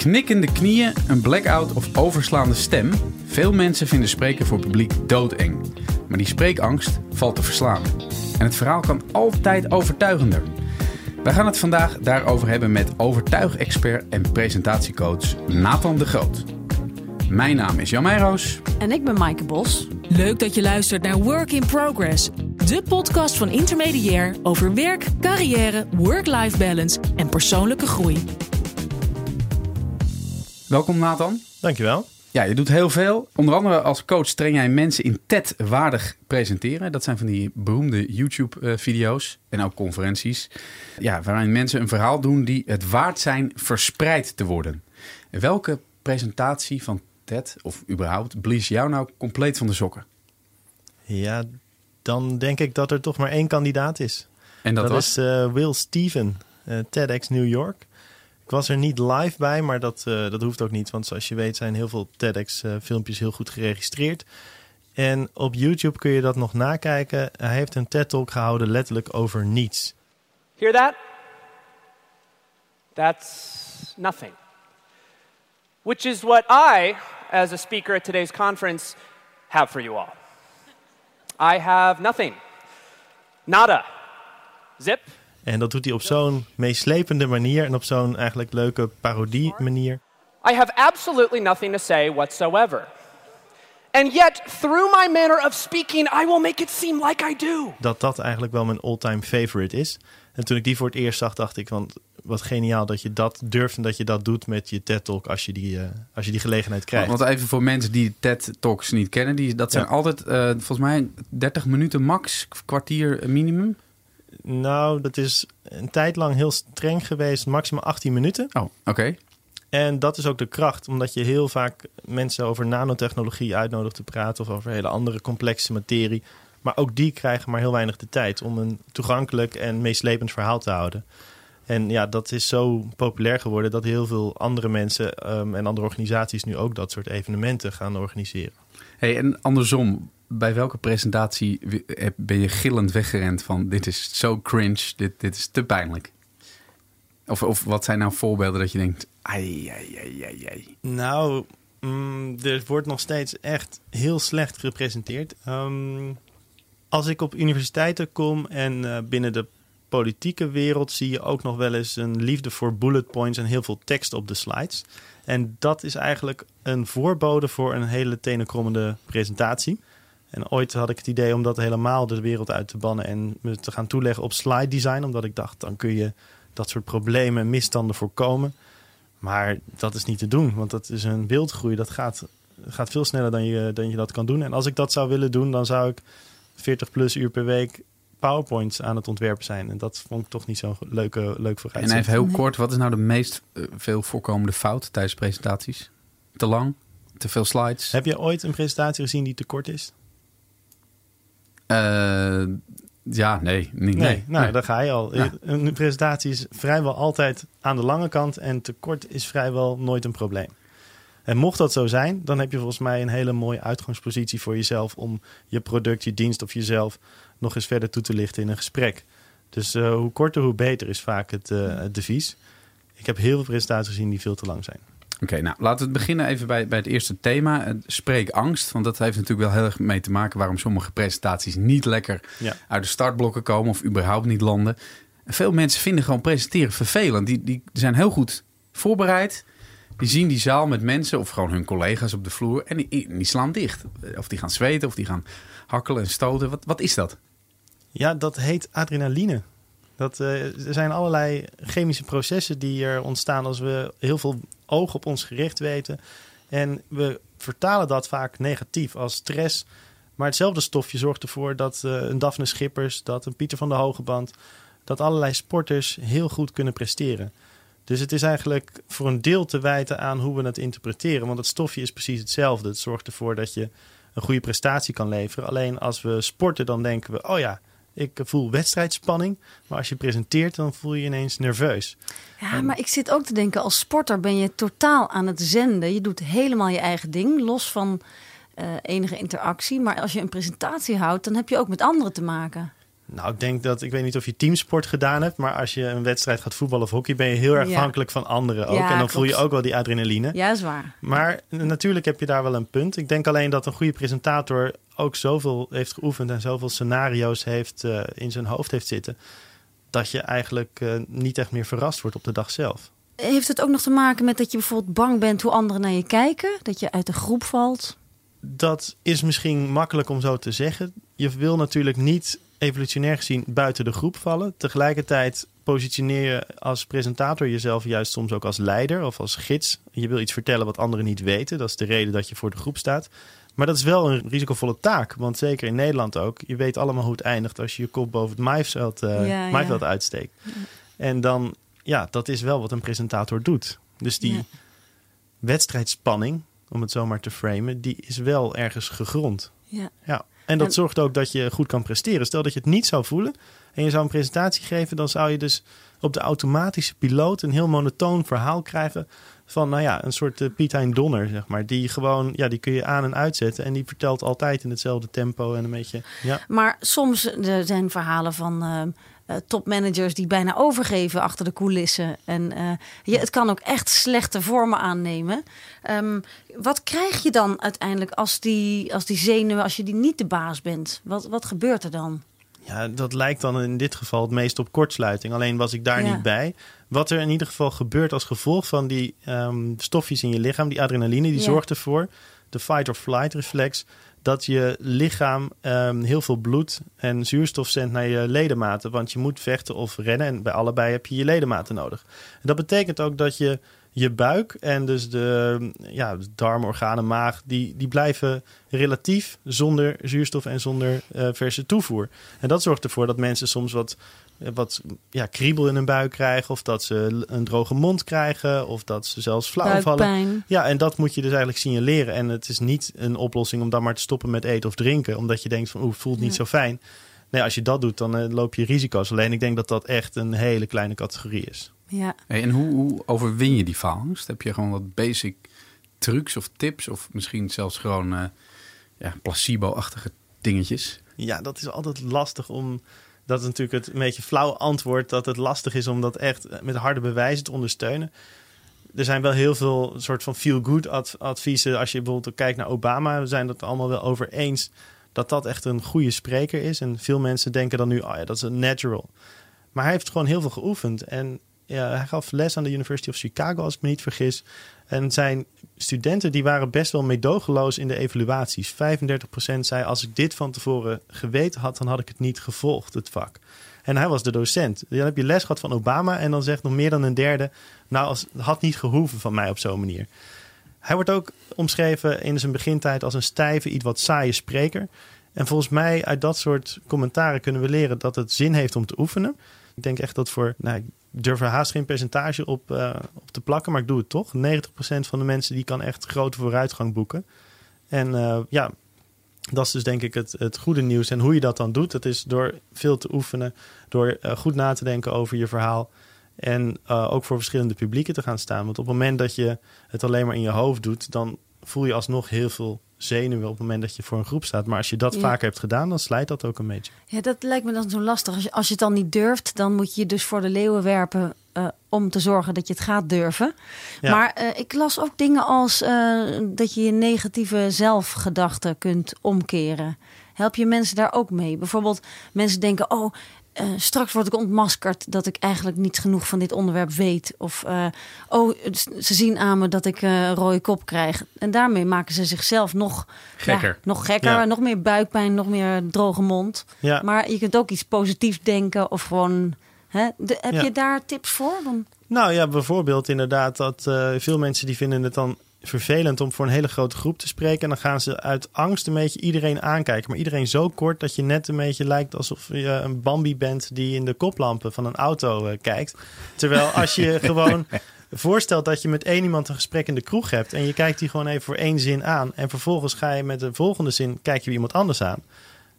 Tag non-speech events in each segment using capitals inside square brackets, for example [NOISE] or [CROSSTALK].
Knikkende knieën, een blackout of overslaande stem. Veel mensen vinden spreken voor publiek doodeng. Maar die spreekangst valt te verslaan. En het verhaal kan altijd overtuigender. Wij gaan het vandaag daarover hebben met overtuigexpert en presentatiecoach Nathan de Groot. Mijn naam is Jan Meijroos. En ik ben Maaike Bos. Leuk dat je luistert naar Work in Progress. De podcast van Intermediair over werk, carrière, work-life balance en persoonlijke groei. Welkom Nathan. Dankjewel. Ja, je doet heel veel. Onder andere als coach train jij mensen in TED waardig presenteren. Dat zijn van die beroemde YouTube-video's en ook conferenties. Ja, waarin mensen een verhaal doen die het waard zijn verspreid te worden. Welke presentatie van TED of überhaupt blies jou nou compleet van de sokken? Ja, dan denk ik dat er toch maar één kandidaat is. En dat, Dat, was? is eh, Will Steven, eh, TEDx New York. Ik was er niet live bij, maar dat, eh, dat hoeft ook niet. Want zoals je weet zijn heel veel TEDx-filmpjes heel goed geregistreerd. En op YouTube kun je dat nog nakijken. Hij heeft een TED-talk gehouden letterlijk over niets. Hear that? That's nothing. Which is what I, as a speaker at today's conference, have for you all. I have nothing. Nada. Zip. En dat doet hij op zo'n meeslepende manier en op zo'n eigenlijk leuke parodie manier. I have absolutely nothing to say whatsoever. And yet, through my manner of speaking, I will make it seem like I do. dat dat eigenlijk wel mijn all-time favorite is. En toen ik die voor het eerst zag, dacht ik, want wat geniaal dat je dat durft en dat je dat doet met je TED-talk als, je die, eh, als je die gelegenheid krijgt. Want even voor mensen die TED Talks niet kennen, die, dat zijn Ja. altijd eh, volgens mij 30 minuten max, kwartier minimum. Nou, dat is een tijd lang heel streng geweest, maximaal 18 minuten. Oh, oké. En dat is ook de kracht, omdat je heel vaak mensen over nanotechnologie uitnodigt te praten of over hele andere complexe materie. Maar ook die krijgen maar heel weinig de tijd om een toegankelijk en meeslepend verhaal te houden. En ja, dat is zo populair geworden dat heel veel andere mensen ehm, en andere organisaties nu ook dat soort evenementen gaan organiseren. Hey, en andersom, bij welke presentatie ben je gillend weggerend van dit is zo cringe, dit, dit is te pijnlijk? Of, of wat zijn nou voorbeelden dat je denkt, ai, ai, ai, ai, ai. Nou, mm, er wordt nog steeds echt heel slecht gepresenteerd. Ehm, als ik op universiteiten kom en eh, binnen de politieke wereld zie je ook nog wel eens een liefde voor bullet points en heel veel tekst op de slides. En dat is eigenlijk een voorbode voor een hele tenenkrommende presentatie. En ooit had ik het idee om dat helemaal de wereld uit te bannen en me te gaan toeleggen op slide design, omdat ik dacht dan kun je dat soort problemen en misstanden voorkomen. Maar dat is niet te doen, want dat is een wildgroei. Dat gaat, gaat veel sneller dan je, dan je dat kan doen. En als ik dat zou willen doen, dan zou ik 40 plus uur per week PowerPoints aan het ontwerpen zijn. En dat vond ik toch niet zo'n leuke, leuk En vooruitzicht. even heel kort, wat is nou de meest eh, veel voorkomende fout tijdens presentaties? Te lang? Te veel slides? Heb je ooit een presentatie gezien die te kort is? Eh, ja, nee. Niet, nee. Nee, nou, Nee. daar ga je al. Ja. Een presentatie is vrijwel altijd aan de lange kant en te kort is vrijwel nooit een probleem. En mocht dat zo zijn, dan heb je volgens mij een hele mooie uitgangspositie voor jezelf om je product, je dienst of jezelf nog eens verder toe te lichten in een gesprek. Dus eh, hoe korter, hoe beter is vaak het, eh, het devies. Ik heb heel veel presentaties gezien die veel te lang zijn. Oké, nou laten we beginnen even bij, bij het eerste thema. eh, Spreekangst. Want dat heeft natuurlijk wel heel erg mee te maken waarom sommige presentaties niet lekker Ja. uit de startblokken komen of überhaupt niet landen. Veel mensen vinden gewoon presenteren vervelend. Die, die zijn heel goed voorbereid. Die zien die zaal met mensen of gewoon hun collega's op de vloer en die, die slaan dicht. Of die gaan zweten of die gaan hakkelen en stoten. Wat, wat is dat? Ja, dat heet adrenaline. Dat, eh, er zijn allerlei chemische processen die er ontstaan als we heel veel oog op ons gericht weten. En we vertalen dat vaak negatief als stress. Maar hetzelfde stofje zorgt ervoor dat eh, een Daphne Schippers, dat een Pieter van der Hogeband, dat allerlei sporters heel goed kunnen presteren. Dus het is eigenlijk voor een deel te wijten aan hoe we het interpreteren. Want het stofje is precies hetzelfde. Het zorgt ervoor dat je een goede prestatie kan leveren. Alleen als we sporten, dan denken we: oh ja, ik voel wedstrijdspanning. Maar als je presenteert, dan voel je je ineens nerveus. Ja, maar ik zit ook te denken, als sporter ben je totaal aan het zenden. Je doet helemaal je eigen ding, los van eh, enige interactie. Maar als je een presentatie houdt, dan heb je ook met anderen te maken. Nou, ik denk dat, ik weet niet of je teamsport gedaan hebt, maar als je een wedstrijd gaat voetballen of hockey, ben je heel erg Ja. afhankelijk van anderen ook. Ja, en dan voel je ook wel die adrenaline. Ja, is waar. Maar natuurlijk heb je daar wel een punt. Ik denk alleen dat een goede presentator ook zoveel heeft geoefend en zoveel scenario's heeft, eh, in zijn hoofd heeft zitten, dat je eigenlijk eh, niet echt meer verrast wordt op de dag zelf. Heeft het ook nog te maken met dat je bijvoorbeeld bang bent hoe anderen naar je kijken? Dat je uit de groep valt? Dat is misschien makkelijk om zo te zeggen. Je wil natuurlijk niet evolutionair gezien buiten de groep vallen. Tegelijkertijd positioneer je als presentator jezelf juist soms ook als leider of als gids. Je wil iets vertellen wat anderen niet weten. Dat is de reden dat je voor de groep staat. Maar dat is wel een risicovolle taak. Want zeker in Nederland ook. Je weet allemaal hoe het eindigt als je je kop boven het maaiveld, Ja, ja. maaiveld uitsteekt. En dan, ja, dat is wel wat een presentator doet. Dus die Ja. wedstrijdspanning, om het zo maar te framen, die is wel ergens gegrond. Ja. Ja. En dat En- zorgt ook dat je goed kan presteren. Stel dat je het niet zou voelen en je zou een presentatie geven, dan zou je dus op de automatische piloot een heel monotoon verhaal krijgen van, nou ja, een soort eh, Piet Hein Donner, zeg maar. Die gewoon, ja, die kun je aan en uitzetten en die vertelt altijd in hetzelfde tempo en een beetje, ja. Maar soms er zijn verhalen van eh, eh, topmanagers die bijna overgeven achter de coulissen. En eh, je, het kan ook echt slechte vormen aannemen. Ehm, wat krijg je dan uiteindelijk als die, als die zenuwen, als je die niet de baas bent? Wat, wat gebeurt er dan? Ja, dat lijkt dan in dit geval het meest op kortsluiting. Alleen was ik daar Ja. niet bij. Wat er in ieder geval gebeurt als gevolg van die ehm, stofjes in je lichaam, die adrenaline, die Ja. zorgt ervoor, de fight-or-flight reflex, dat je lichaam ehm, heel veel bloed en zuurstof zendt naar je ledematen. Want je moet vechten of rennen en bij allebei heb je je ledematen nodig. En dat betekent ook dat je je buik en dus de ja, darmorganen, maag, die, die blijven relatief zonder zuurstof en zonder eh, verse toevoer. En dat zorgt ervoor dat mensen soms wat, wat ja, kriebel in hun buik krijgen, of dat ze een droge mond krijgen, of dat ze zelfs flauw vallen. Ja, en dat moet je dus eigenlijk signaleren. En het is niet een oplossing om dan maar te stoppen met eten of drinken, omdat je denkt van oeh, het voelt niet Ja. zo fijn. Nee, als je dat doet, dan eh, loop je risico's. Alleen ik denk dat dat echt een hele kleine categorie is. Ja. Hey, en hoe, hoe overwin je die faalangst? Heb je gewoon wat basic trucs of tips? Of misschien zelfs gewoon eh, ja, placebo-achtige dingetjes? Ja, dat is altijd lastig om. Dat is natuurlijk het een beetje flauw antwoord. Dat het lastig is om dat echt met harde bewijzen te ondersteunen. Er zijn wel heel veel soort van feel-good ad- adviezen. Als je bijvoorbeeld kijkt naar Obama, we zijn het allemaal wel over eens dat dat echt een goede spreker is. En veel mensen denken dan nu, oh ja, dat is een natural. Maar hij heeft gewoon heel veel geoefend. En hij gaf les aan de University of Chicago, als ik me niet vergis. En zijn studenten die waren best wel meedogenloos in de evaluaties. 35% zei, als ik dit van tevoren geweten had, dan had ik het niet gevolgd, het vak. En hij was de docent. Dan heb je les gehad van Obama en dan zegt nog meer dan een derde... nou, als, had niet gehoeven van mij op zo'n manier. Hij wordt ook omschreven in zijn begintijd als een stijve, iets wat saaie spreker. En volgens mij uit dat soort commentaren kunnen we leren dat het zin heeft om te oefenen. Ik denk echt dat voor, nou, durf er haast geen percentage op, eh, op te plakken, maar ik doe het toch. 90% van de mensen die kan echt grote vooruitgang boeken. En eh, ja, dat is dus denk ik het, het goede nieuws. En hoe je dat dan doet, dat is door veel te oefenen, door eh, goed na te denken over je verhaal. En ook voor verschillende publieken te gaan staan. Want op het moment dat je het alleen maar in je hoofd doet, dan voel je alsnog heel veel zenuwen op het moment dat je voor een groep staat. Maar als je dat Ja. vaker hebt gedaan, dan slijt dat ook een beetje. Ja, dat lijkt me dan zo lastig. Als je, als je het dan niet durft, dan moet je je dus voor de leeuwen werpen eh, om te zorgen dat je het gaat durven. Ja. Maar eh, ik las ook dingen als eh, dat je je negatieve zelfgedachten kunt omkeren. Help je mensen daar ook mee? Bijvoorbeeld mensen denken, oh, eh, straks word ik ontmaskerd dat ik eigenlijk niet genoeg van dit onderwerp weet. Of, eh, oh, ze zien aan me dat ik een rode kop krijg. En daarmee maken ze zichzelf nog Gekker. ja, nog gekker, Ja. nog meer buikpijn, nog meer droge mond. Ja. Maar je kunt ook iets positiefs denken of gewoon. Hè? De- heb je daar tips voor? Dan, Nou ja, bijvoorbeeld inderdaad dat veel mensen die vinden het dan vervelend om voor een hele grote groep te spreken. En dan gaan ze uit angst een beetje iedereen aankijken. Maar iedereen zo kort dat je net een beetje lijkt alsof je een Bambi bent die in de koplampen van een auto eh, kijkt. Terwijl als je [LAUGHS] gewoon voorstelt dat je met één iemand een gesprek in de kroeg hebt en je kijkt die gewoon even voor één zin aan en vervolgens ga je met de volgende zin kijk je iemand anders aan.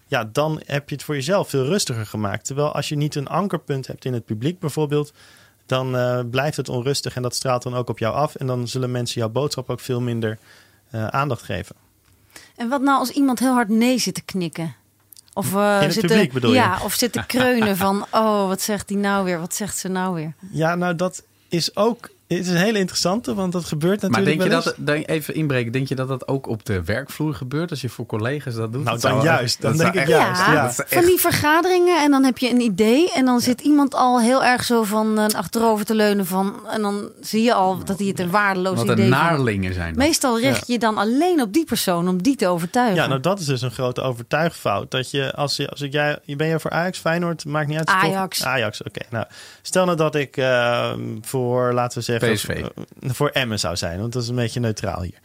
Ja, dan heb je het voor jezelf veel rustiger gemaakt. Terwijl als je niet een ankerpunt hebt in het publiek bijvoorbeeld, dan eh, blijft het onrustig en dat straalt dan ook op jou af. En dan zullen mensen jouw boodschap ook veel minder eh, aandacht geven. en wat nou als iemand heel hard nee zit te knikken? Of, uh, In het zitten, publiek bedoel je? Ja, of zitten kreunen van, [LAUGHS] oh, wat zegt die nou weer? Wat zegt ze nou weer? Ja, nou dat is ook het is een hele interessante, want dat gebeurt natuurlijk Maar denk je dat, denk, even inbreken, denk je dat dat ook op de werkvloer gebeurt als je voor collega's dat doet? Nou, Dat dan zou- juist. Dan denk ik juist. Ja, ja. Dat is van die vergaderingen en dan heb je een idee en dan zit iemand al heel erg zo van uh, achterover te leunen van en dan zie je al dat hij het een waardeloos Wat idee vindt. naarlingen zijn. dat. Meestal richt je dan alleen op die persoon om die te overtuigen. Ja, nou dat is dus een grote overtuigfout. Dat je, als je, als ik jij, je ben je voor Ajax, Feyenoord, maakt niet uit. toch? Ajax. Ajax, oké. Nou, stel nou dat ik eh, voor, laten we zeggen, PSV. eh, voor Emmen zou zijn, want dat is een beetje neutraal hier.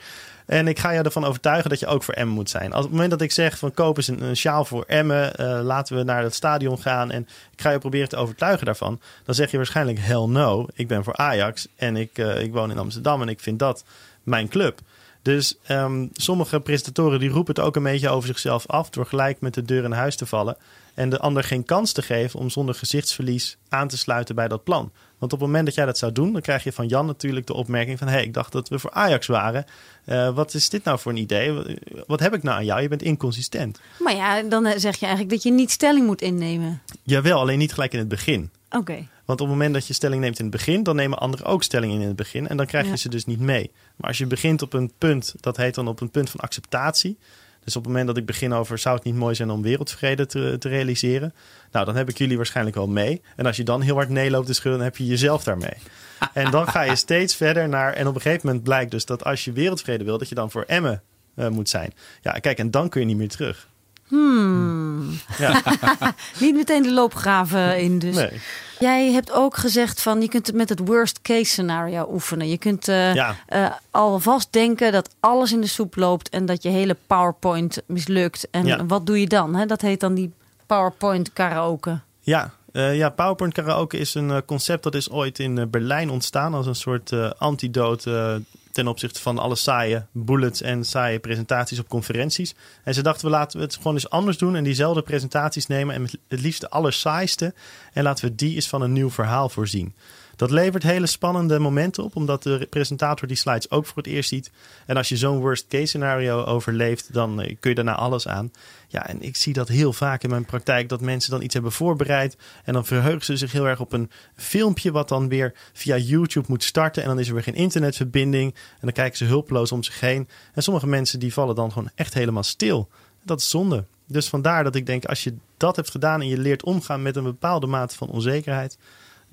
En ik ga je ervan overtuigen dat je ook voor Emmen moet zijn. Als op het moment dat ik zeg van koop eens een, een sjaal voor Emmen, eh, laten we naar het stadion gaan en ik ga je proberen te overtuigen daarvan, dan zeg je waarschijnlijk hell no. Ik ben voor Ajax en ik, eh, ik woon in Amsterdam en ik vind dat mijn club. Dus ehm, sommige presentatoren die roepen het ook een beetje over zichzelf af door gelijk met de deur in huis te vallen en de ander geen kans te geven om zonder gezichtsverlies aan te sluiten bij dat plan. Want op het moment dat jij dat zou doen, dan krijg je van Jan natuurlijk de opmerking van... hé, hey, ik dacht dat we voor Ajax waren. Eh, wat is dit nou voor een idee? Wat- heb ik nou aan jou? Je bent inconsistent. Maar ja, dan eh, zeg je eigenlijk dat je niet stelling moet innemen. Jawel, alleen niet gelijk in het begin. Oké. Want op het moment dat je stelling neemt in het begin... dan nemen anderen ook stelling in in het begin. En dan krijg je Ja. ze dus niet mee. Maar als je begint op een punt, dat heet dan op een punt van acceptatie... Dus op het moment dat ik begin over zou het niet mooi zijn om wereldvrede te, te realiseren. Nou, dan heb ik jullie waarschijnlijk wel mee. En als je dan heel hard nee loopt te schudden, dan heb je jezelf daarmee. [LAUGHS] En dan ga je steeds verder naar. En op een gegeven moment blijkt dus dat als je wereldvrede wil, dat je dan voor Emmen eh, moet zijn. Ja, kijk, en dan kun je niet meer terug. Hmm. Ja, [LAUGHS] Niet meteen de loopgraven in dus. nee. Jij hebt ook gezegd van je kunt het met het worst case scenario oefenen. Je kunt eh, Ja. eh, alvast denken dat alles in de soep loopt en dat je hele PowerPoint mislukt. En Ja. wat doe je dan? Hè? Dat heet dan die PowerPoint karaoke. Ja, eh, ja, PowerPoint karaoke is een concept dat is ooit in Berlijn ontstaan als een soort antidoot eh, ten opzichte van alle saaie bullets en saaie presentaties op conferenties. En ze dachten, we laten het gewoon eens anders doen en diezelfde presentaties nemen en het liefst de allersaaiste en laten we die eens van een nieuw verhaal voorzien. Dat levert hele spannende momenten op, omdat de presentator die slides ook voor het eerst ziet. En als je zo'n worst case scenario overleeft, dan eh, kun je daarna alles aan. Ja, en ik zie dat heel vaak in mijn praktijk, dat mensen dan iets hebben voorbereid. En dan verheugen ze zich heel erg op een filmpje, wat dan weer via YouTube moet starten. En dan is er weer geen internetverbinding. En dan kijken ze hulpeloos om zich heen. En sommige mensen die vallen dan gewoon echt helemaal stil. Dat is zonde. Dus vandaar dat ik denk, als je dat hebt gedaan en je leert omgaan met een bepaalde mate van onzekerheid,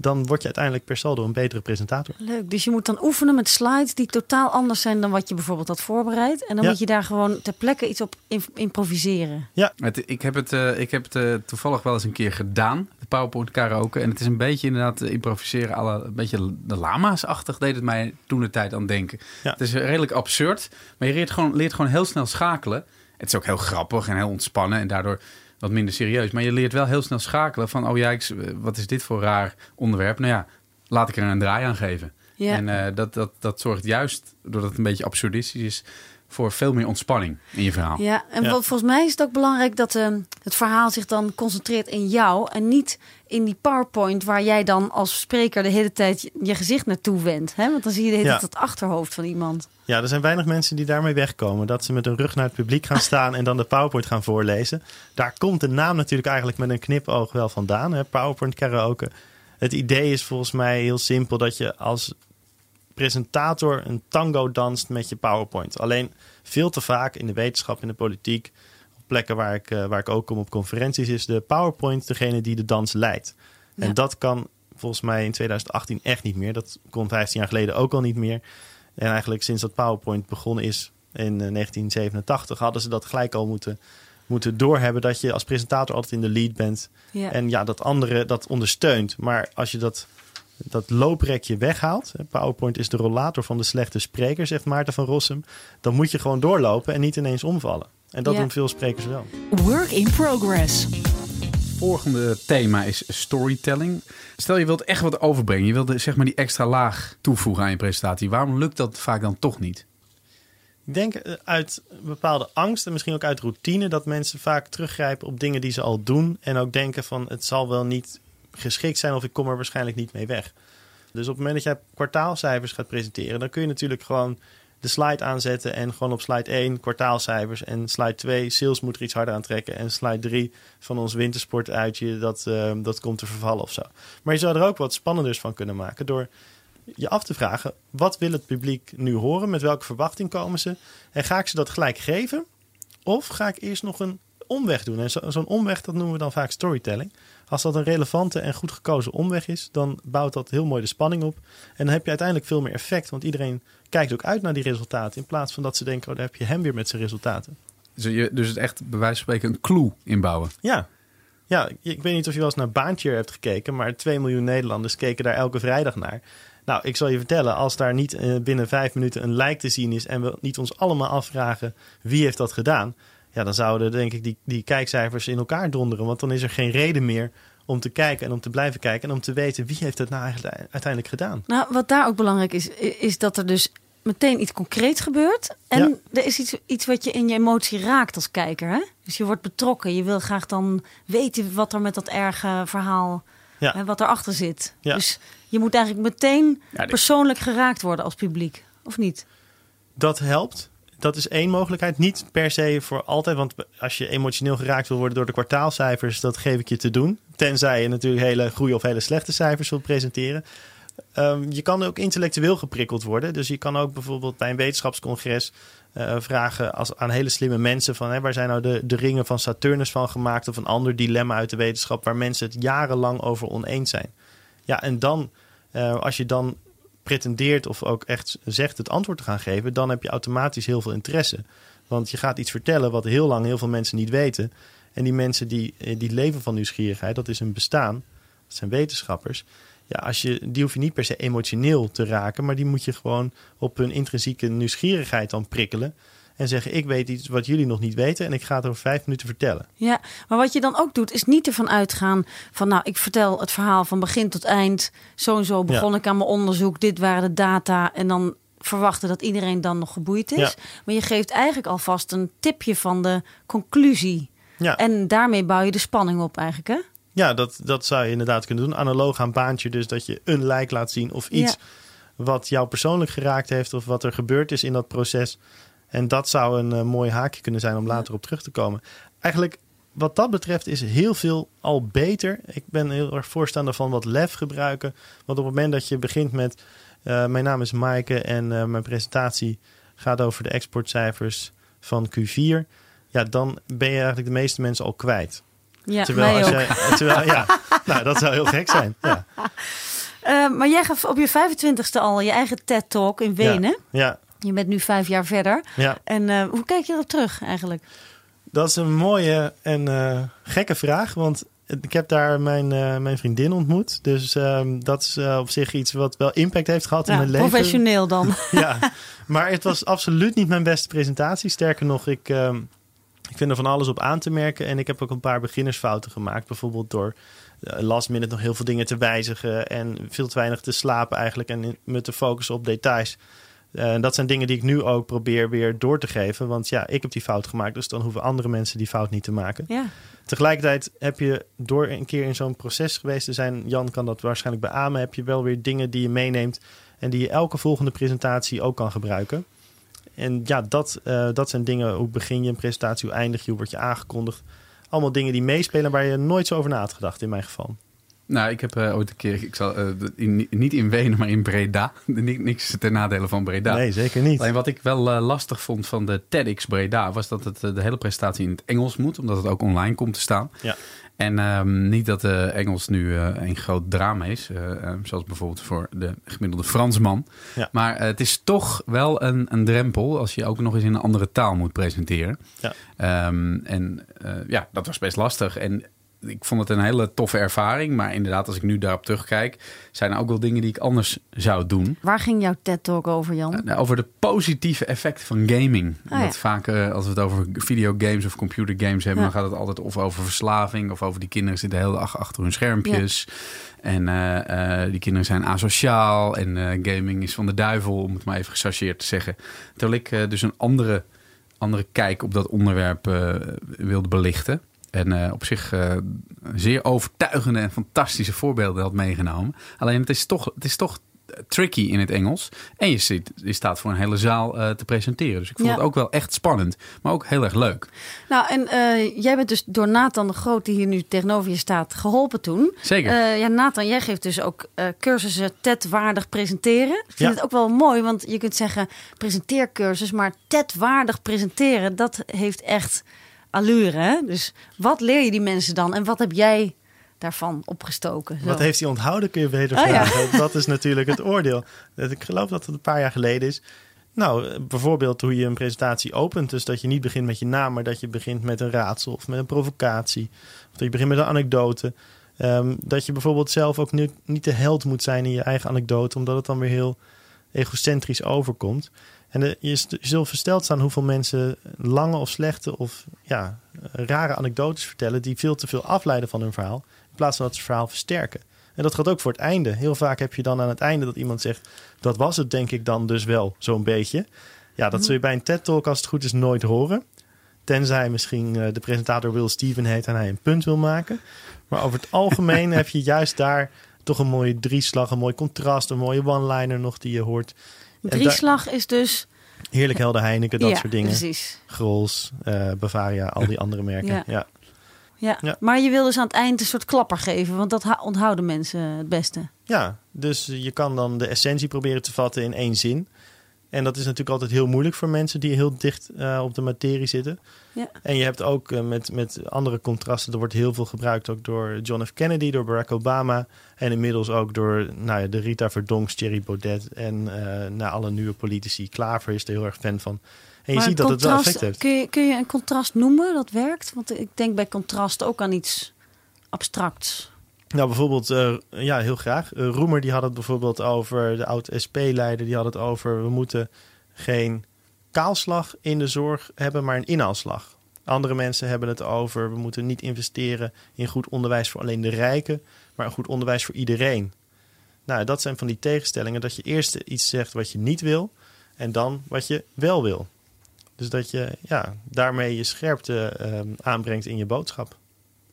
dan word je uiteindelijk per saldo een betere presentator. Leuk. Dus je moet dan oefenen met slides die totaal anders zijn dan wat je bijvoorbeeld had voorbereid. En dan Ja. moet je daar gewoon ter plekke iets op im- improviseren. Het, ik heb het, eh, ik heb het eh, toevallig wel eens een keer gedaan, de PowerPoint karaoke. En het is een beetje inderdaad eh, improviseren, alle, een beetje de lama's-achtig deed het mij toen de tijd aan denken. Ja. Het is redelijk absurd, maar je leert gewoon, leert gewoon heel snel schakelen. Het is ook heel grappig en heel ontspannen en daardoor wat minder serieus. Maar je leert wel heel snel schakelen van, oh ja, ik, wat is dit voor raar onderwerp? Nou ja, laat ik er een draai aan geven. Ja. En eh, dat, dat, dat zorgt juist, doordat het een beetje absurdistisch is, voor veel meer ontspanning in je verhaal. Ja, en Ja. Wat, volgens mij is het ook belangrijk dat eh, het verhaal zich dan concentreert in jou en niet in die PowerPoint waar jij dan als spreker de hele tijd je, je gezicht naartoe wendt. Hè? Want dan zie je de hele Ja. tijd het achterhoofd van iemand. Ja, er zijn weinig mensen die daarmee wegkomen. Dat ze met hun rug naar het publiek gaan staan en dan de PowerPoint gaan voorlezen. Daar komt de naam natuurlijk eigenlijk met een knipoog wel vandaan. Hè? PowerPoint karaoke. Het idee is volgens mij heel simpel dat je als presentator een tango danst met je PowerPoint. Alleen veel te vaak in de wetenschap, in de politiek, op plekken waar ik, eh, waar ik ook kom op conferenties, is de PowerPoint degene die de dans leidt. Ja. En dat kan volgens mij in 2018 echt niet meer. Dat kon 15 jaar geleden ook al niet meer. En eigenlijk sinds dat PowerPoint begonnen is in eh, 1987, hadden ze dat gelijk al moeten, moeten doorhebben. Dat je als presentator altijd in de lead bent. Ja. En ja, dat andere dat ondersteunt. Maar als je dat, dat looprekje weghaalt. hè, PowerPoint is de rollator van de slechte spreker, zegt Maarten van Rossum. Dan moet je gewoon doorlopen en niet ineens omvallen. En dat Ja. doen veel sprekers wel. Work in progress. volgende thema is storytelling. Stel je wilt echt wat overbrengen. Je wilt zeg maar die extra laag toevoegen aan je presentatie. Waarom lukt dat vaak dan toch niet? Ik denk eh, uit bepaalde angst en misschien ook uit routine dat mensen vaak teruggrijpen op dingen die ze al doen. En ook denken van het zal wel niet geschikt zijn of ik kom er waarschijnlijk niet mee weg. Dus op het moment dat jij kwartaalcijfers gaat presenteren, dan kun je natuurlijk gewoon de slide aanzetten en gewoon op slide 1 kwartaalcijfers en slide 2 sales moet er iets harder aantrekken en slide 3 van ons wintersportuitje dat, uh, dat komt te vervallen of zo. Maar je zou er ook wat spannenders van kunnen maken door je af te vragen wat wil het publiek nu horen, met welke verwachting komen ze en ga ik ze dat gelijk geven of ga ik eerst nog een omweg doen. En zo'n omweg, dat noemen we dan vaak storytelling. Als dat een relevante en goed gekozen omweg is, dan bouwt dat heel mooi de spanning op. En dan heb je uiteindelijk veel meer effect, want iedereen kijkt ook uit naar die resultaten. In plaats van dat ze denken, oh, daar heb je hem weer met zijn resultaten. Dus, je, dus het echt bij wijze van spreken een clue inbouwen. Ja. Ja, ik weet niet of je wel eens naar Baantje hebt gekeken, maar 2 miljoen Nederlanders keken daar elke vrijdag naar. Nou, ik zal je vertellen, als daar niet eh, binnen vijf minuten een lijk te zien is en we niet ons allemaal afvragen wie heeft dat gedaan, ja, dan zouden denk ik die, die kijkcijfers in elkaar donderen. Want dan is er geen reden meer om te kijken en om te blijven kijken en om te weten wie heeft het nou eigenlijk uiteindelijk gedaan. Nou, wat daar ook belangrijk is, is dat er dus meteen iets concreets gebeurt. En er is iets, iets wat je in je emotie raakt als kijker. Hè? Dus je wordt betrokken. Je wil graag dan weten wat er met dat erge verhaal, ja. hè, wat erachter zit. Ja. Dus je moet eigenlijk meteen persoonlijk geraakt worden als publiek, of niet? Dat helpt dat is één mogelijkheid. Niet per se voor altijd, want als je emotioneel geraakt wil worden door de kwartaalcijfers, dat geef ik je te doen. Tenzij je natuurlijk hele goede of hele slechte cijfers wilt presenteren. Um, je kan ook intellectueel geprikkeld worden. Dus je kan ook bijvoorbeeld bij een wetenschapscongres uh, vragen als, aan hele slimme mensen van hè, waar zijn nou de, de ringen van Saturnus van gemaakt of een ander dilemma uit de wetenschap waar mensen het jarenlang over oneens zijn. Ja, en dan, uh, als je dan pretendeert of ook echt zegt het antwoord te gaan geven, dan heb je automatisch heel veel interesse. Want je gaat iets vertellen wat heel lang heel veel mensen niet weten. En die mensen die, eh, die leven van nieuwsgierigheid, dat is een bestaan. Dat zijn wetenschappers. Ja, als je, die hoef je niet per se emotioneel te raken, maar die moet je gewoon op hun intrinsieke nieuwsgierigheid dan prikkelen en zeggen: Ik weet iets wat jullie nog niet weten en ik ga het over vijf minuten vertellen. Ja, maar wat je dan ook doet, is niet ervan uitgaan van: Nou, ik vertel het verhaal van begin tot eind. Zo en zo begon ik aan mijn onderzoek, dit waren de data. En dan verwachten dat iedereen dan nog geboeid is. Maar je geeft eigenlijk alvast een tipje van de conclusie. Ja. En daarmee bouw je de spanning op, eigenlijk. Hè? Ja, dat, dat zou je inderdaad kunnen doen. Analoog aan baantje, dus dat je een lijk laat zien of iets. Wat jou persoonlijk geraakt heeft, of wat er gebeurd is in dat proces. En dat zou een uh, mooi haakje kunnen zijn om later op terug te komen. Eigenlijk wat dat betreft is heel veel al beter. Ik ben heel erg voorstander van wat lef gebruiken. Want op het moment dat je begint met... Uh, mijn naam is Maaike en uh, mijn presentatie gaat over de exportcijfers van Q4. Ja, dan ben je eigenlijk de meeste mensen al kwijt. Ja, terwijl als jij, terwijl, ja, [LAUGHS] nou, dat zou heel gek zijn. Ja. Uh, maar jij gaf op je 25ste al je eigen TED-talk in Wenen. Ja, ja. Je bent nu vijf jaar verder. Ja. En uh, hoe kijk je erop terug eigenlijk? Dat is een mooie en uh, gekke vraag. Want ik heb daar mijn, uh, mijn vriendin ontmoet. Dus ehm, dat is op zich iets wat wel impact heeft gehad in mijn leven. Professioneel dan. [LAUGHS] ja, maar het was absoluut niet mijn beste presentatie. Sterker nog, ik, ehm, ik vind er van alles op aan te merken. En ik heb ook een paar beginnersfouten gemaakt. Bijvoorbeeld door last minute nog heel veel dingen te wijzigen. En veel te weinig te slapen eigenlijk. En me te focussen op details. Uh, dat zijn dingen die ik nu ook probeer weer door te geven. Want ja, ik heb die fout gemaakt, dus dan hoeven andere mensen die fout niet te maken. Ja. Tegelijkertijd heb je door een keer in zo'n proces geweest te zijn, Jan kan dat waarschijnlijk beamen, heb je wel weer dingen die je meeneemt en die je elke volgende presentatie ook kan gebruiken. En ja, dat, uh, dat zijn dingen. Hoe begin je een presentatie, hoe eindig je, hoe word je aangekondigd. Allemaal dingen die meespelen waar je nooit zo over na had gedacht in mijn geval. Nou, ik heb uh, ooit een keer, ik zal, uh, in, niet in Wenen, maar in Breda. [LAUGHS] Niks ten nadele van Breda. Nee, zeker niet. Alleen wat ik wel uh, lastig vond van de TEDx Breda... was dat het de hele presentatie in het Engels moet... omdat het ook online komt te staan. Ja. En um, niet dat uh, Engels nu uh, een groot drama is, uh, zoals bijvoorbeeld voor de gemiddelde Fransman. Ja. Maar het is toch wel een, een drempel als je ook nog eens in een andere taal moet presenteren. Ja. Um, en ja, dat was best lastig. En ik vond het een hele toffe ervaring. Maar inderdaad, als ik nu daarop terugkijk, zijn er ook wel dingen die ik anders zou doen. Waar ging jouw TED-talk over, Jan? Uh, over de positieve effecten van gaming. Oh, ja. vaak uh, als we het over videogames of computergames hebben, ja. dan gaat het altijd of over verslaving of over die kinderen zitten de hele dag achter hun schermpjes. Ja. En uh, die kinderen zijn asociaal en gaming is van de duivel, om het maar even gechargeerd te zeggen. Terwijl ik dus een andere, andere kijk op dat onderwerp wilde belichten. En uh, op zich uh, zeer overtuigende en fantastische voorbeelden had meegenomen. Alleen het is toch, het is toch tricky in het Engels. En je, zit, je staat voor een hele zaal eh, te presenteren. Dus ik vond Ja. het ook wel echt spannend. Maar ook heel erg leuk. Nou, en eh, jij bent dus door Nathan de Groot, die hier nu tegenover je staat, geholpen toen. Zeker. Eh, ja, Nathan, jij geeft dus ook eh, cursussen TED-waardig presenteren. Ik vind Ja. het ook wel mooi, want je kunt zeggen presenteercursus, maar TED-waardig presenteren, dat heeft echt allure. Hè? Dus wat leer je die mensen dan en wat heb jij daarvan opgestoken? Zo. Wat heeft hij onthouden, kun je beter Oh, ja. [LAUGHS] vragen. Dat is natuurlijk het oordeel. Dat- Ik geloof dat het een paar jaar geleden is. Nou, eh, bijvoorbeeld hoe je een presentatie opent. Dus dat je niet begint met je naam, maar dat je begint met een raadsel of met een provocatie. Of dat je begint met een anekdote. Ehm, dat je bijvoorbeeld zelf ook niet, niet de held moet zijn in je eigen anekdote, omdat het dan weer heel egocentrisch overkomt. En je, zult versteld staan hoeveel mensen lange of slechte of ja, rare anekdotes vertellen die veel te veel afleiden van hun verhaal, in plaats van dat ze het verhaal versterken. En dat gaat ook voor het einde. Heel vaak heb je dan aan het einde dat iemand zegt: Dat was het, denk ik dan dus wel, zo'n beetje. Ja, dat zul je bij een TED-talk als het goed is nooit horen. Tenzij misschien eh, de presentator Will Steven heet en hij een punt wil maken. Maar over het algemeen [LAUGHS] heb je juist daar toch een mooie drieslag, een mooi contrast, een mooie one-liner nog die je hoort. Drieslag is dus... Heerlijk helder Heineken, dat ja, soort dingen. precies. Grols, eh, Bavaria, al die andere merken. Ja. Ja. Ja. Ja. Maar je wil dus aan het eind een soort klapper geven, want dat onthouden mensen het beste. Ja, dus je kan dan de essentie proberen te vatten in één zin. En dat is natuurlijk altijd heel moeilijk voor mensen die heel dicht eh, op de materie zitten. Ja. En je hebt ook eh, met, met andere contrasten, er wordt heel veel gebruikt ook door John F. Kennedy, door Barack Obama. En inmiddels ook door nou ja, de Rita Verdonks, Thierry Baudet en eh nou, alle nieuwe politici. Klaver is er heel erg fan van. En je Maar ziet dat het wel effect heeft. Kun je, kun je een contrast noemen dat werkt? Want ik denk bij contrast ook aan iets abstracts. Nou, bijvoorbeeld, eh, ja, heel graag. Eh, Roemer die had het bijvoorbeeld over, de oud-SP-leider, die had het over... we moeten geen kaalslag in de zorg hebben, maar een inhaalslag. Andere mensen hebben het over... we moeten niet investeren in goed onderwijs voor alleen de rijken... maar een goed onderwijs voor iedereen. Nou, dat zijn van die tegenstellingen... dat je eerst iets zegt wat je niet wil... en dan wat je wel wil. Dus dat je ja, daarmee je scherpte eh, aanbrengt in je boodschap.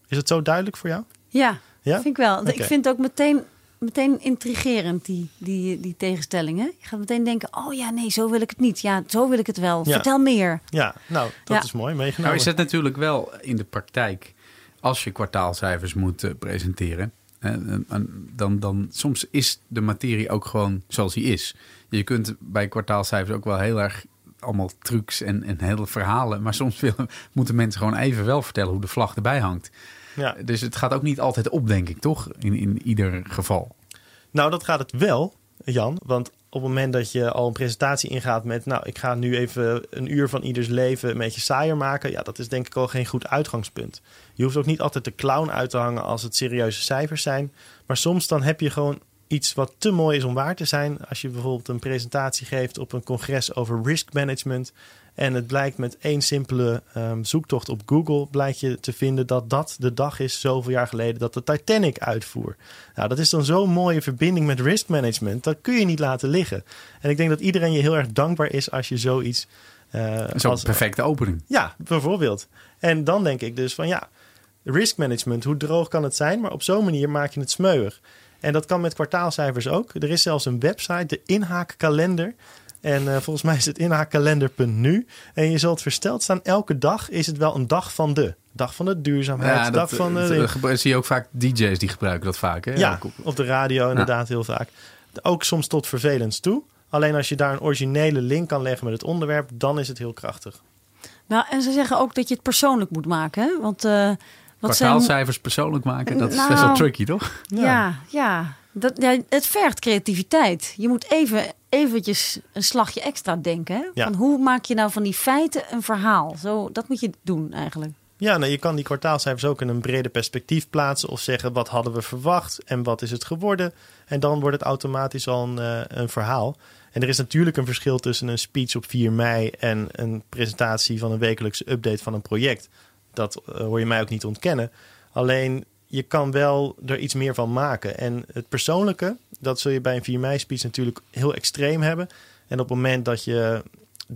Is het zo duidelijk voor jou? Ja, Ja? vind ik wel. Ik vind het ook meteen, meteen intrigerend, die, die, die tegenstellingen. Je gaat meteen denken, oh ja, nee, zo wil ik het niet. Ja, zo wil ik het wel. Ja. Vertel meer. Ja, nou, dat Ja. is mooi meegenomen. Nou is het natuurlijk wel in de praktijk, als je kwartaalcijfers moet eh, presenteren, en- en dan, dan soms is de materie ook gewoon zoals die is. Je kunt bij kwartaalcijfers ook wel heel erg allemaal trucs en, en hele verhalen, maar soms [LAUGHS] willen, moeten mensen gewoon even wel vertellen hoe de vlag erbij hangt. Ja. Dus het gaat ook niet altijd op, denk ik, toch? In, in ieder geval. Nou, dat gaat het wel, Jan. Want op het moment dat je al een presentatie ingaat met... nou, ik ga nu even een uur van ieders leven een beetje saaier maken... ja, dat is denk ik al geen goed uitgangspunt. Je hoeft ook niet altijd de clown uit te hangen als het serieuze cijfers zijn. Maar soms dan heb je gewoon iets wat te mooi is om waar te zijn. Als je bijvoorbeeld een presentatie geeft op een congres over risk management... en het blijkt met één simpele ehm, zoektocht op Google... blijkt je te vinden dat dat de dag is zoveel jaar geleden dat de Titanic uitvoer. Nou, dat is dan zo'n mooie verbinding met risk management. Dat kun je niet laten liggen. En ik denk dat iedereen je heel erg dankbaar is als je zoiets... eh, als- een perfecte opening. ja, bijvoorbeeld. En dan denk ik dus van ja, risk management, hoe droog kan het zijn? Maar op zo'n manier maak je het smeuig. En dat kan met kwartaalcijfers ook. Er is zelfs een website, de inhaakkalender. En eh, volgens mij is het inhaakkalender.nu. En je zult versteld staan, elke dag is het wel een dag van de. Dag van de duurzaamheid, dag van de... dat, eh, gebru- zie je ook vaak DJ's die gebruiken dat vaak. Hè? Ja, op- de radio inderdaad heel vaak. Ook soms tot vervelends toe. Alleen als je daar een originele link kan leggen met het onderwerp, dan is het heel krachtig. Nou, en ze zeggen ook dat je het persoonlijk moet maken. Hè? Want eh, wat zijn... Kwartaalcijfers persoonlijk maken, dat is best wel Nou, tricky, toch? Ja, ja. Dat, ja, het vergt creativiteit. Je moet even eventjes een slagje extra denken. Hè? Ja. Van hoe maak je nou van die feiten een verhaal? Zo, dat moet je doen eigenlijk. Ja, nou, je kan die kwartaalcijfers ook in een breder perspectief plaatsen of zeggen wat hadden we verwacht en wat is het geworden. En dan wordt het automatisch al een, eh, een verhaal. En er is natuurlijk een verschil tussen een speech op 4 mei en een presentatie van een wekelijkse update van een project. Dat eh, hoor je mij ook niet ontkennen. Alleen je kan wel er iets meer van maken. En het persoonlijke, dat zul je bij een 4 mei speech natuurlijk heel extreem hebben. En op het moment dat je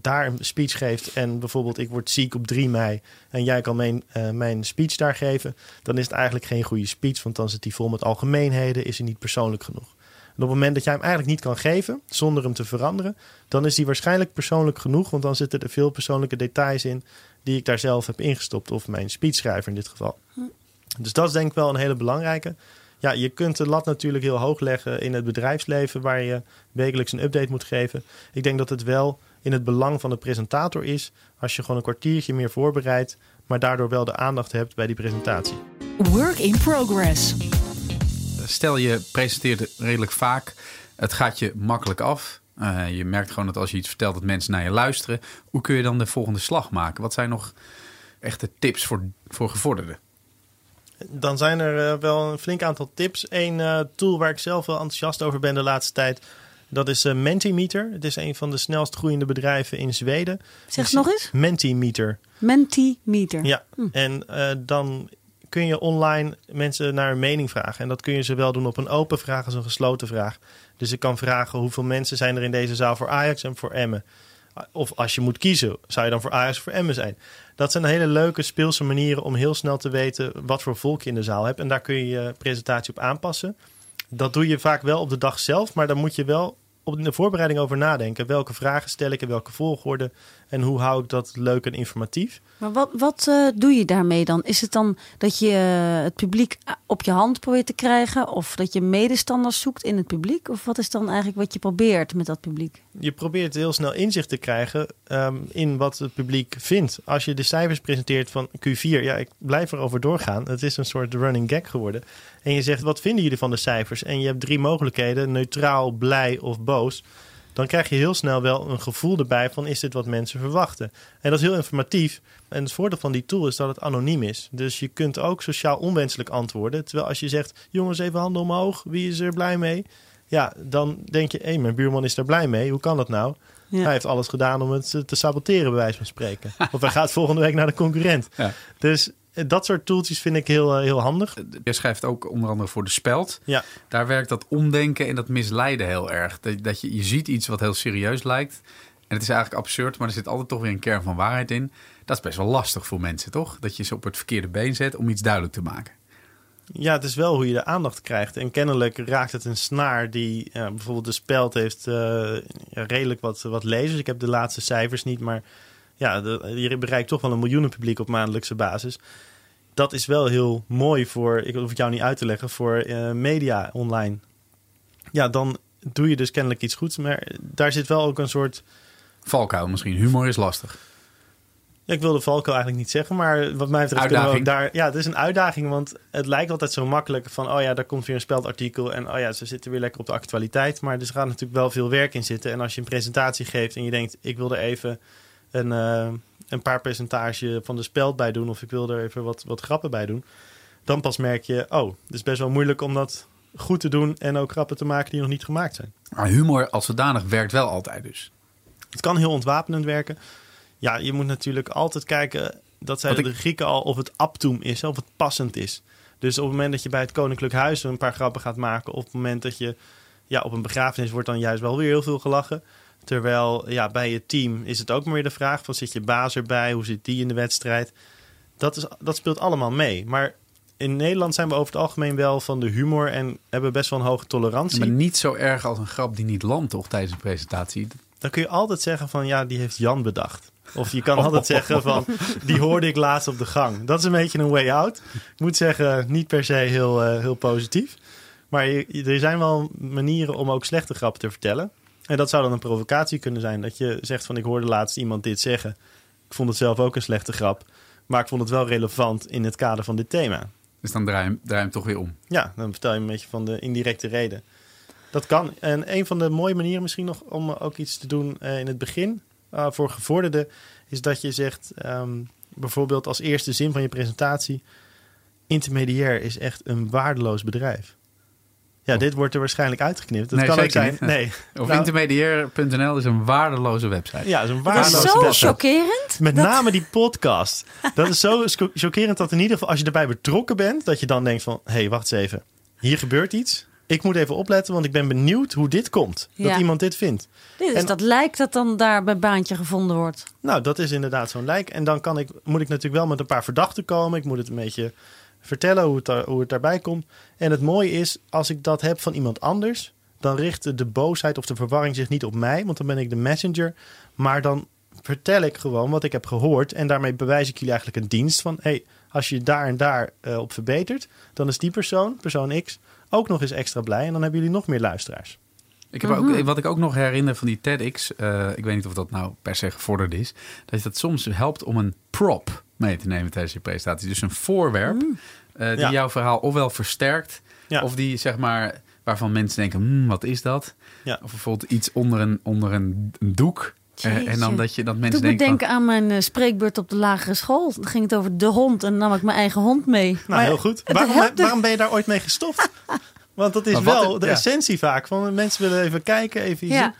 daar een speech geeft en bijvoorbeeld ik word ziek op 3 mei en jij kan mijn, eh, mijn speech daar geven, dan is het eigenlijk geen goede speech, want dan zit die vol met algemeenheden, is hij niet persoonlijk genoeg. op het moment dat jij hem eigenlijk niet kan geven, zonder hem te veranderen, dan is die waarschijnlijk persoonlijk genoeg, want dan zitten er veel persoonlijke details in die ik daar zelf heb ingestopt, of mijn speechschrijver in dit geval. Dus dat is denk ik wel een hele belangrijke. Ja, je kunt de lat natuurlijk heel hoog leggen in het bedrijfsleven, waar je wekelijks een update moet geven. Ik denk dat het wel in het belang van de presentator is als je gewoon een kwartiertje meer voorbereidt, maar daardoor wel de aandacht hebt bij die presentatie. Work in progress. Stel je presenteert redelijk vaak, het gaat je makkelijk af. Uh, je merkt gewoon dat als je iets vertelt dat mensen naar je luisteren. Hoe kun je dan de volgende slag maken? Wat zijn nog echte tips voor, voor gevorderden? Dan zijn er uh, wel een flink aantal tips. Eén uh, tool waar ik zelf wel enthousiast over ben de laatste tijd. Dat is Mentimeter. Het is een van de snelst groeiende bedrijven in Zweden. Zeg het nog eens? Mentimeter. Mentimeter. Ja, hm. en dan kun je online mensen naar een mening vragen. En dat kun je zowel doen op een open vraag als een gesloten vraag. Dus ik kan vragen hoeveel mensen zijn er in deze zaal voor Ajax en voor Emmen. Of als je moet kiezen, zou je dan voor Ajax of voor Emmen zijn? Dat zijn hele leuke speelse manieren om heel snel te weten wat voor volk je in de zaal hebt. En daar kun je je presentatie op aanpassen. Dat doe je vaak wel op de dag zelf, maar dan moet je wel op de voorbereiding over nadenken. Welke vragen stel ik in welke volgorde en hoe hou ik dat leuk en informatief? Maar wat, wat uh, doe je daarmee dan? Is het dan dat je uh, het publiek op je hand probeert te krijgen? Of dat je medestanders zoekt in het publiek? Of wat is dan eigenlijk wat je probeert met dat publiek? Je probeert heel snel inzicht te krijgen um, in wat het publiek vindt. Als je de cijfers presenteert van Q4, ja, ik blijf erover doorgaan. Het is een soort running gag geworden. En je zegt, wat vinden jullie van de cijfers? En je hebt drie mogelijkheden, neutraal, blij of boos dan krijg je heel snel wel een gevoel erbij van is dit wat mensen verwachten. En dat is heel informatief. En het voordeel van die tool is dat het anoniem is. Dus je kunt ook sociaal onwenselijk antwoorden. Terwijl als je zegt, jongens even handen omhoog, wie is er blij mee? Ja, dan denk je, hé, mijn buurman is er blij mee. Hoe kan dat nou? Ja. Hij heeft alles gedaan om het te saboteren, bij wijze van spreken. of hij gaat volgende week naar de concurrent. Ja. Dus dat soort tooltjes vind ik heel, eh, heel handig. Je schrijft ook onder andere voor de speld. Ja. Daar werkt dat omdenken en dat misleiden heel erg. Dat, dat je, je ziet iets wat heel serieus lijkt. En het is eigenlijk absurd, maar er zit altijd toch weer een kern van waarheid in. Dat is best wel lastig voor mensen, toch? Dat je ze op het verkeerde been zet om iets duidelijk te maken. Ja, het is wel hoe je de aandacht krijgt. En kennelijk raakt het een snaar die... bijvoorbeeld de speld heeft uh, redelijk wat, wat lezers. Ik heb de laatste cijfers niet, maar ja, je bereikt toch wel een miljoenen publiek op maandelijkse basis. Dat is wel heel mooi voor, ik hoef het jou niet uit te leggen, voor uh, media online. Ja, dan doe je dus kennelijk iets goeds. Maar daar zit wel ook een soort... Valkuil misschien. Humor is lastig. Ja, ik wilde valkuil eigenlijk niet zeggen, maar wat mij betreft kunnen we ook daar... Ja, het is een uitdaging, want het lijkt altijd zo makkelijk van... oh ja, daar komt weer een speldartikel en oh ja, ze zitten weer lekker op de actualiteit. Maar er gaat natuurlijk wel veel werk in zitten. En als je een presentatie geeft en je denkt, ik wil er even een, uh, een paar percentage van de speld bij doen. Of ik wil er even wat, wat grappen bij doen. Dan pas merk je, oh, het is best wel moeilijk om dat goed te doen. En ook grappen te maken die nog niet gemaakt zijn. Maar humor als zodanig werkt wel altijd dus. Het kan heel ontwapenend werken. Ja, je moet natuurlijk altijd kijken, dat zeiden de Grieken al, of het aptum is, of het passend is. Dus op het moment dat je bij het Koninklijk Huis een paar grappen gaat maken, of op het moment dat je ja, op een begrafenis wordt dan juist wel weer heel veel gelachen. Terwijl ja, bij je team is het ook maar weer de vraag: van zit je baas erbij? Hoe zit die in de wedstrijd? Dat, is, dat speelt allemaal mee. Maar in Nederland zijn we over het algemeen wel van de humor en hebben best wel een hoge tolerantie. Maar niet zo erg als een grap die niet landt, toch, tijdens een presentatie? Dan kun je altijd zeggen van ja, die heeft Jan bedacht. Of je kan [LAUGHS] altijd zeggen van die hoorde ik laatst op de gang. Dat is een beetje een way out. Ik moet zeggen, niet per se heel, uh, heel positief. Maar je, er zijn wel manieren om ook slechte grappen te vertellen. En dat zou dan een provocatie kunnen zijn. Dat je zegt van ik hoorde laatst iemand dit zeggen. Ik vond het zelf ook een slechte grap. Maar ik vond het wel relevant in het kader van dit thema. Dus dan draai je, draai je hem toch weer om. Ja, dan vertel je een beetje van de indirecte reden. Dat kan. En een van de mooie manieren misschien nog om ook iets te doen uh, in het begin. Uh, voor gevorderden is dat je zegt um, bijvoorbeeld als eerste zin van je presentatie. Intermediair is echt een waardeloos bedrijf. Ja, dit wordt er waarschijnlijk uitgeknipt. Dat nee, kan ook zijn. Niet. Nee. [LAUGHS] Of nou, intermediair.nl is een waardeloze website. Ja, is een waardeloze zo chockerend. Met dat... name die podcast. Dat is zo chockerend dat in ieder geval als je erbij betrokken bent, dat je dan denkt van, hé, hey, wacht eens even. Hier gebeurt iets. Ik moet even opletten, want ik ben benieuwd hoe dit komt. Dat ja. iemand dit vindt. Dit is en, dat lijk dat dan daar bij baantje gevonden wordt. Nou, dat is inderdaad zo'n lijk. En dan kan ik, moet ik natuurlijk wel met een paar verdachten komen. Ik moet het een beetje vertellen hoe het, daar, hoe het daarbij komt. En het mooie is, als ik dat heb van iemand anders, dan richt de boosheid of de verwarring zich niet op mij, want dan ben ik de messenger. Maar dan vertel ik gewoon wat ik heb gehoord. En daarmee bewijs ik jullie eigenlijk een dienst van: hey, als je daar en daar uh, op verbetert, dan is die persoon, persoon X, ook nog eens extra blij. En dan hebben jullie nog meer luisteraars. Ik heb ook, wat ik ook nog herinner van die TEDx, uh, ik weet niet of dat nou per se gevorderd is, dat je dat soms helpt om een prop mee te nemen tijdens je presentatie. Dus een voorwerp uh, die ja. jouw verhaal ofwel versterkt, ja. of die zeg maar waarvan mensen denken, hm, wat is dat? Ja. Of bijvoorbeeld iets onder een, onder een, een doek. Uh, en dan dat je dat mensen Doe denken. denken aan mijn uh, spreekbeurt op de lagere school. Dan ging het over de hond en dan nam ik mijn eigen hond mee. Nou, maar heel goed. Waarom, waarom ben je daar ooit mee gestopt? [LAUGHS] Want dat is wel de ja. essentie vaak. Van mensen willen even kijken, even ja. doen.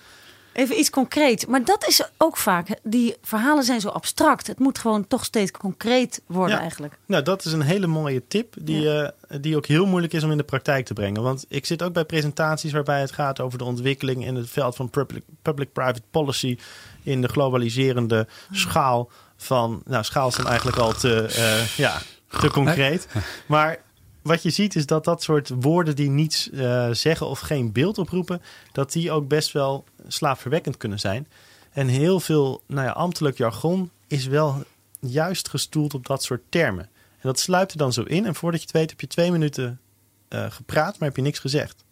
Even iets concreet. Maar dat is ook vaak. Die verhalen zijn zo abstract. Het moet gewoon toch steeds concreet worden ja. eigenlijk. Nou, dat is een hele mooie tip. Die, ja. uh, die ook heel moeilijk is om in de praktijk te brengen. Want ik zit ook bij presentaties waarbij het gaat over de ontwikkeling in het veld van public-private public policy. In de globaliserende schaal van. Nou, schaal is dan eigenlijk al te, uh, ja, te concreet. Maar wat je ziet is dat dat soort woorden die niets uh, zeggen of geen beeld oproepen, dat die ook best wel slaapverwekkend kunnen zijn. En heel veel nou ja, ambtelijk jargon is wel juist gestoeld op dat soort termen. En dat sluipt er dan zo in. En voordat je het weet heb je twee minuten uh, gepraat, maar heb je niks gezegd.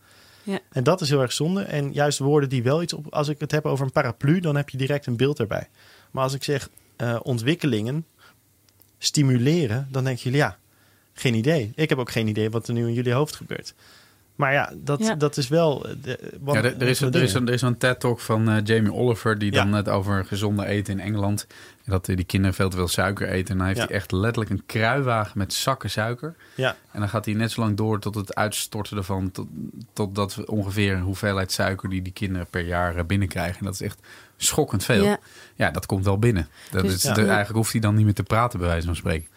Ja. En dat is heel erg zonde. En juist woorden die wel iets op. Als ik het heb over een paraplu, dan heb je direct een beeld erbij. Maar als ik zeg uh, ontwikkelingen, stimuleren, dan denken jullie ja, geen idee. Ik heb ook geen idee wat er nu in jullie hoofd gebeurt. Maar ja, dat, Ja. dat is wel. De, wat, Ja, er, er is, er, is een, er is een TED-talk van eh, Jamie Oliver... die Ja. dan het over gezonde eten in Engeland... en dat eh, die kinderen veel te veel suiker eten. En dan heeft Ja. hij echt letterlijk een kruiwagen met zakken suiker. Ja, En dan gaat hij net zo lang door tot het uitstorten ervan... tot, totdat we ongeveer een hoeveelheid suiker... die die kinderen per jaar eh, binnenkrijgen. En dat is echt schokkend veel. Ja, Ja. dat komt wel binnen. Dat Dus- is, Ja. de- eigenlijk hoeft hij dan niet meer te praten, bij wijze van spreken.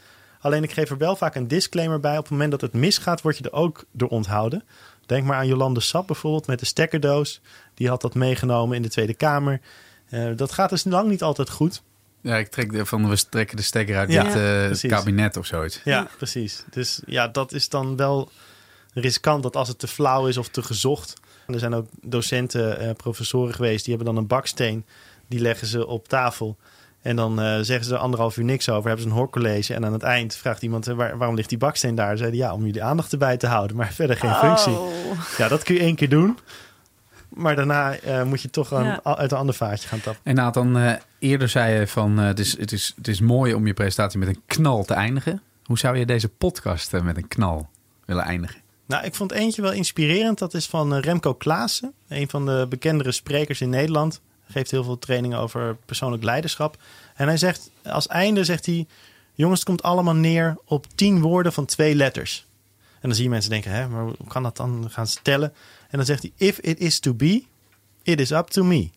Alleen ik geef er wel vaak een disclaimer bij. Op het moment dat het misgaat, word je er ook door onthouden. Denk maar aan Jolande Sap bijvoorbeeld met de stekkerdoos. Die had dat meegenomen in de Tweede Kamer. Eh, dat gaat dus lang niet altijd goed. Ja, ik trek de, van we trekken de stekker uit Ja, dit eh, kabinet of zoiets. Ja, precies. Dus ja, dat is dan wel riskant dat als het te flauw is of te gezocht. Er zijn ook docenten, eh, professoren geweest, die hebben dan een baksteen. Die leggen ze op tafel. En dan eh, zeggen ze er anderhalf uur niks over. Hebben ze een hoorcollege. En aan het eind vraagt iemand, eh, waar- waarom ligt die baksteen daar? Zeiden ja, om jullie aandacht erbij te houden. Maar [LAUGHS] verder geen functie. Oh. Ja, dat kun je één keer doen. Maar daarna eh, moet je toch aan, Ja. uit een ander vaatje gaan tappen. En Nathan, eh, eerder zei je van eh, het, is, het, is, het is mooi om je presentatie met een knal te eindigen. Hoe zou je deze podcast met een knal willen eindigen? Nou, ik vond eentje wel inspirerend. Dat is van Remco Klaassen. Een van de bekendere sprekers in Nederland. Geeft heel veel trainingen over persoonlijk leiderschap. En hij zegt, als einde zegt hij... Jongens, het komt allemaal neer op tien woorden van twee letters. En dan zie je mensen denken, hè, maar hoe kan dat dan gaan stellen? En dan zegt hij, if it is to be, it is up to me.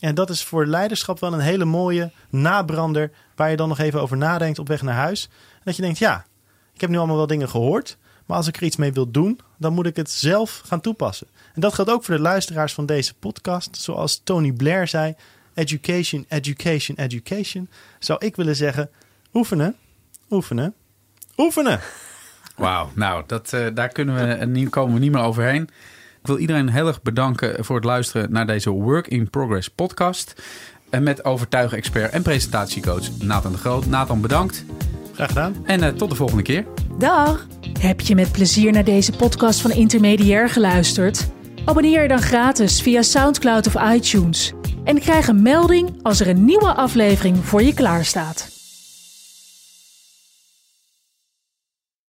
En dat is voor leiderschap wel een hele mooie nabrander... waar je dan nog even over nadenkt op weg naar huis. En dat je denkt, ja, ik heb nu allemaal wel dingen gehoord... maar als ik er iets mee wil doen, dan moet ik het zelf gaan toepassen. En dat geldt ook voor de luisteraars van deze podcast. Zoals Tony Blair zei, education, education, education. Zou ik willen zeggen, oefenen, oefenen, oefenen. Wauw, nou, dat, eh, daar kunnen we, hier komen we niet meer overheen. Ik wil iedereen heel erg bedanken voor het luisteren naar deze Work in Progress podcast. En met overtuigen-expert en presentatiecoach Nathan de Groot. Nathan, bedankt. Graag gedaan. En eh, tot de volgende keer. Dag. Heb je met plezier naar deze podcast van Intermediair geluisterd? Abonneer je dan gratis via SoundCloud of iTunes. En krijg een melding als er een nieuwe aflevering voor je klaarstaat.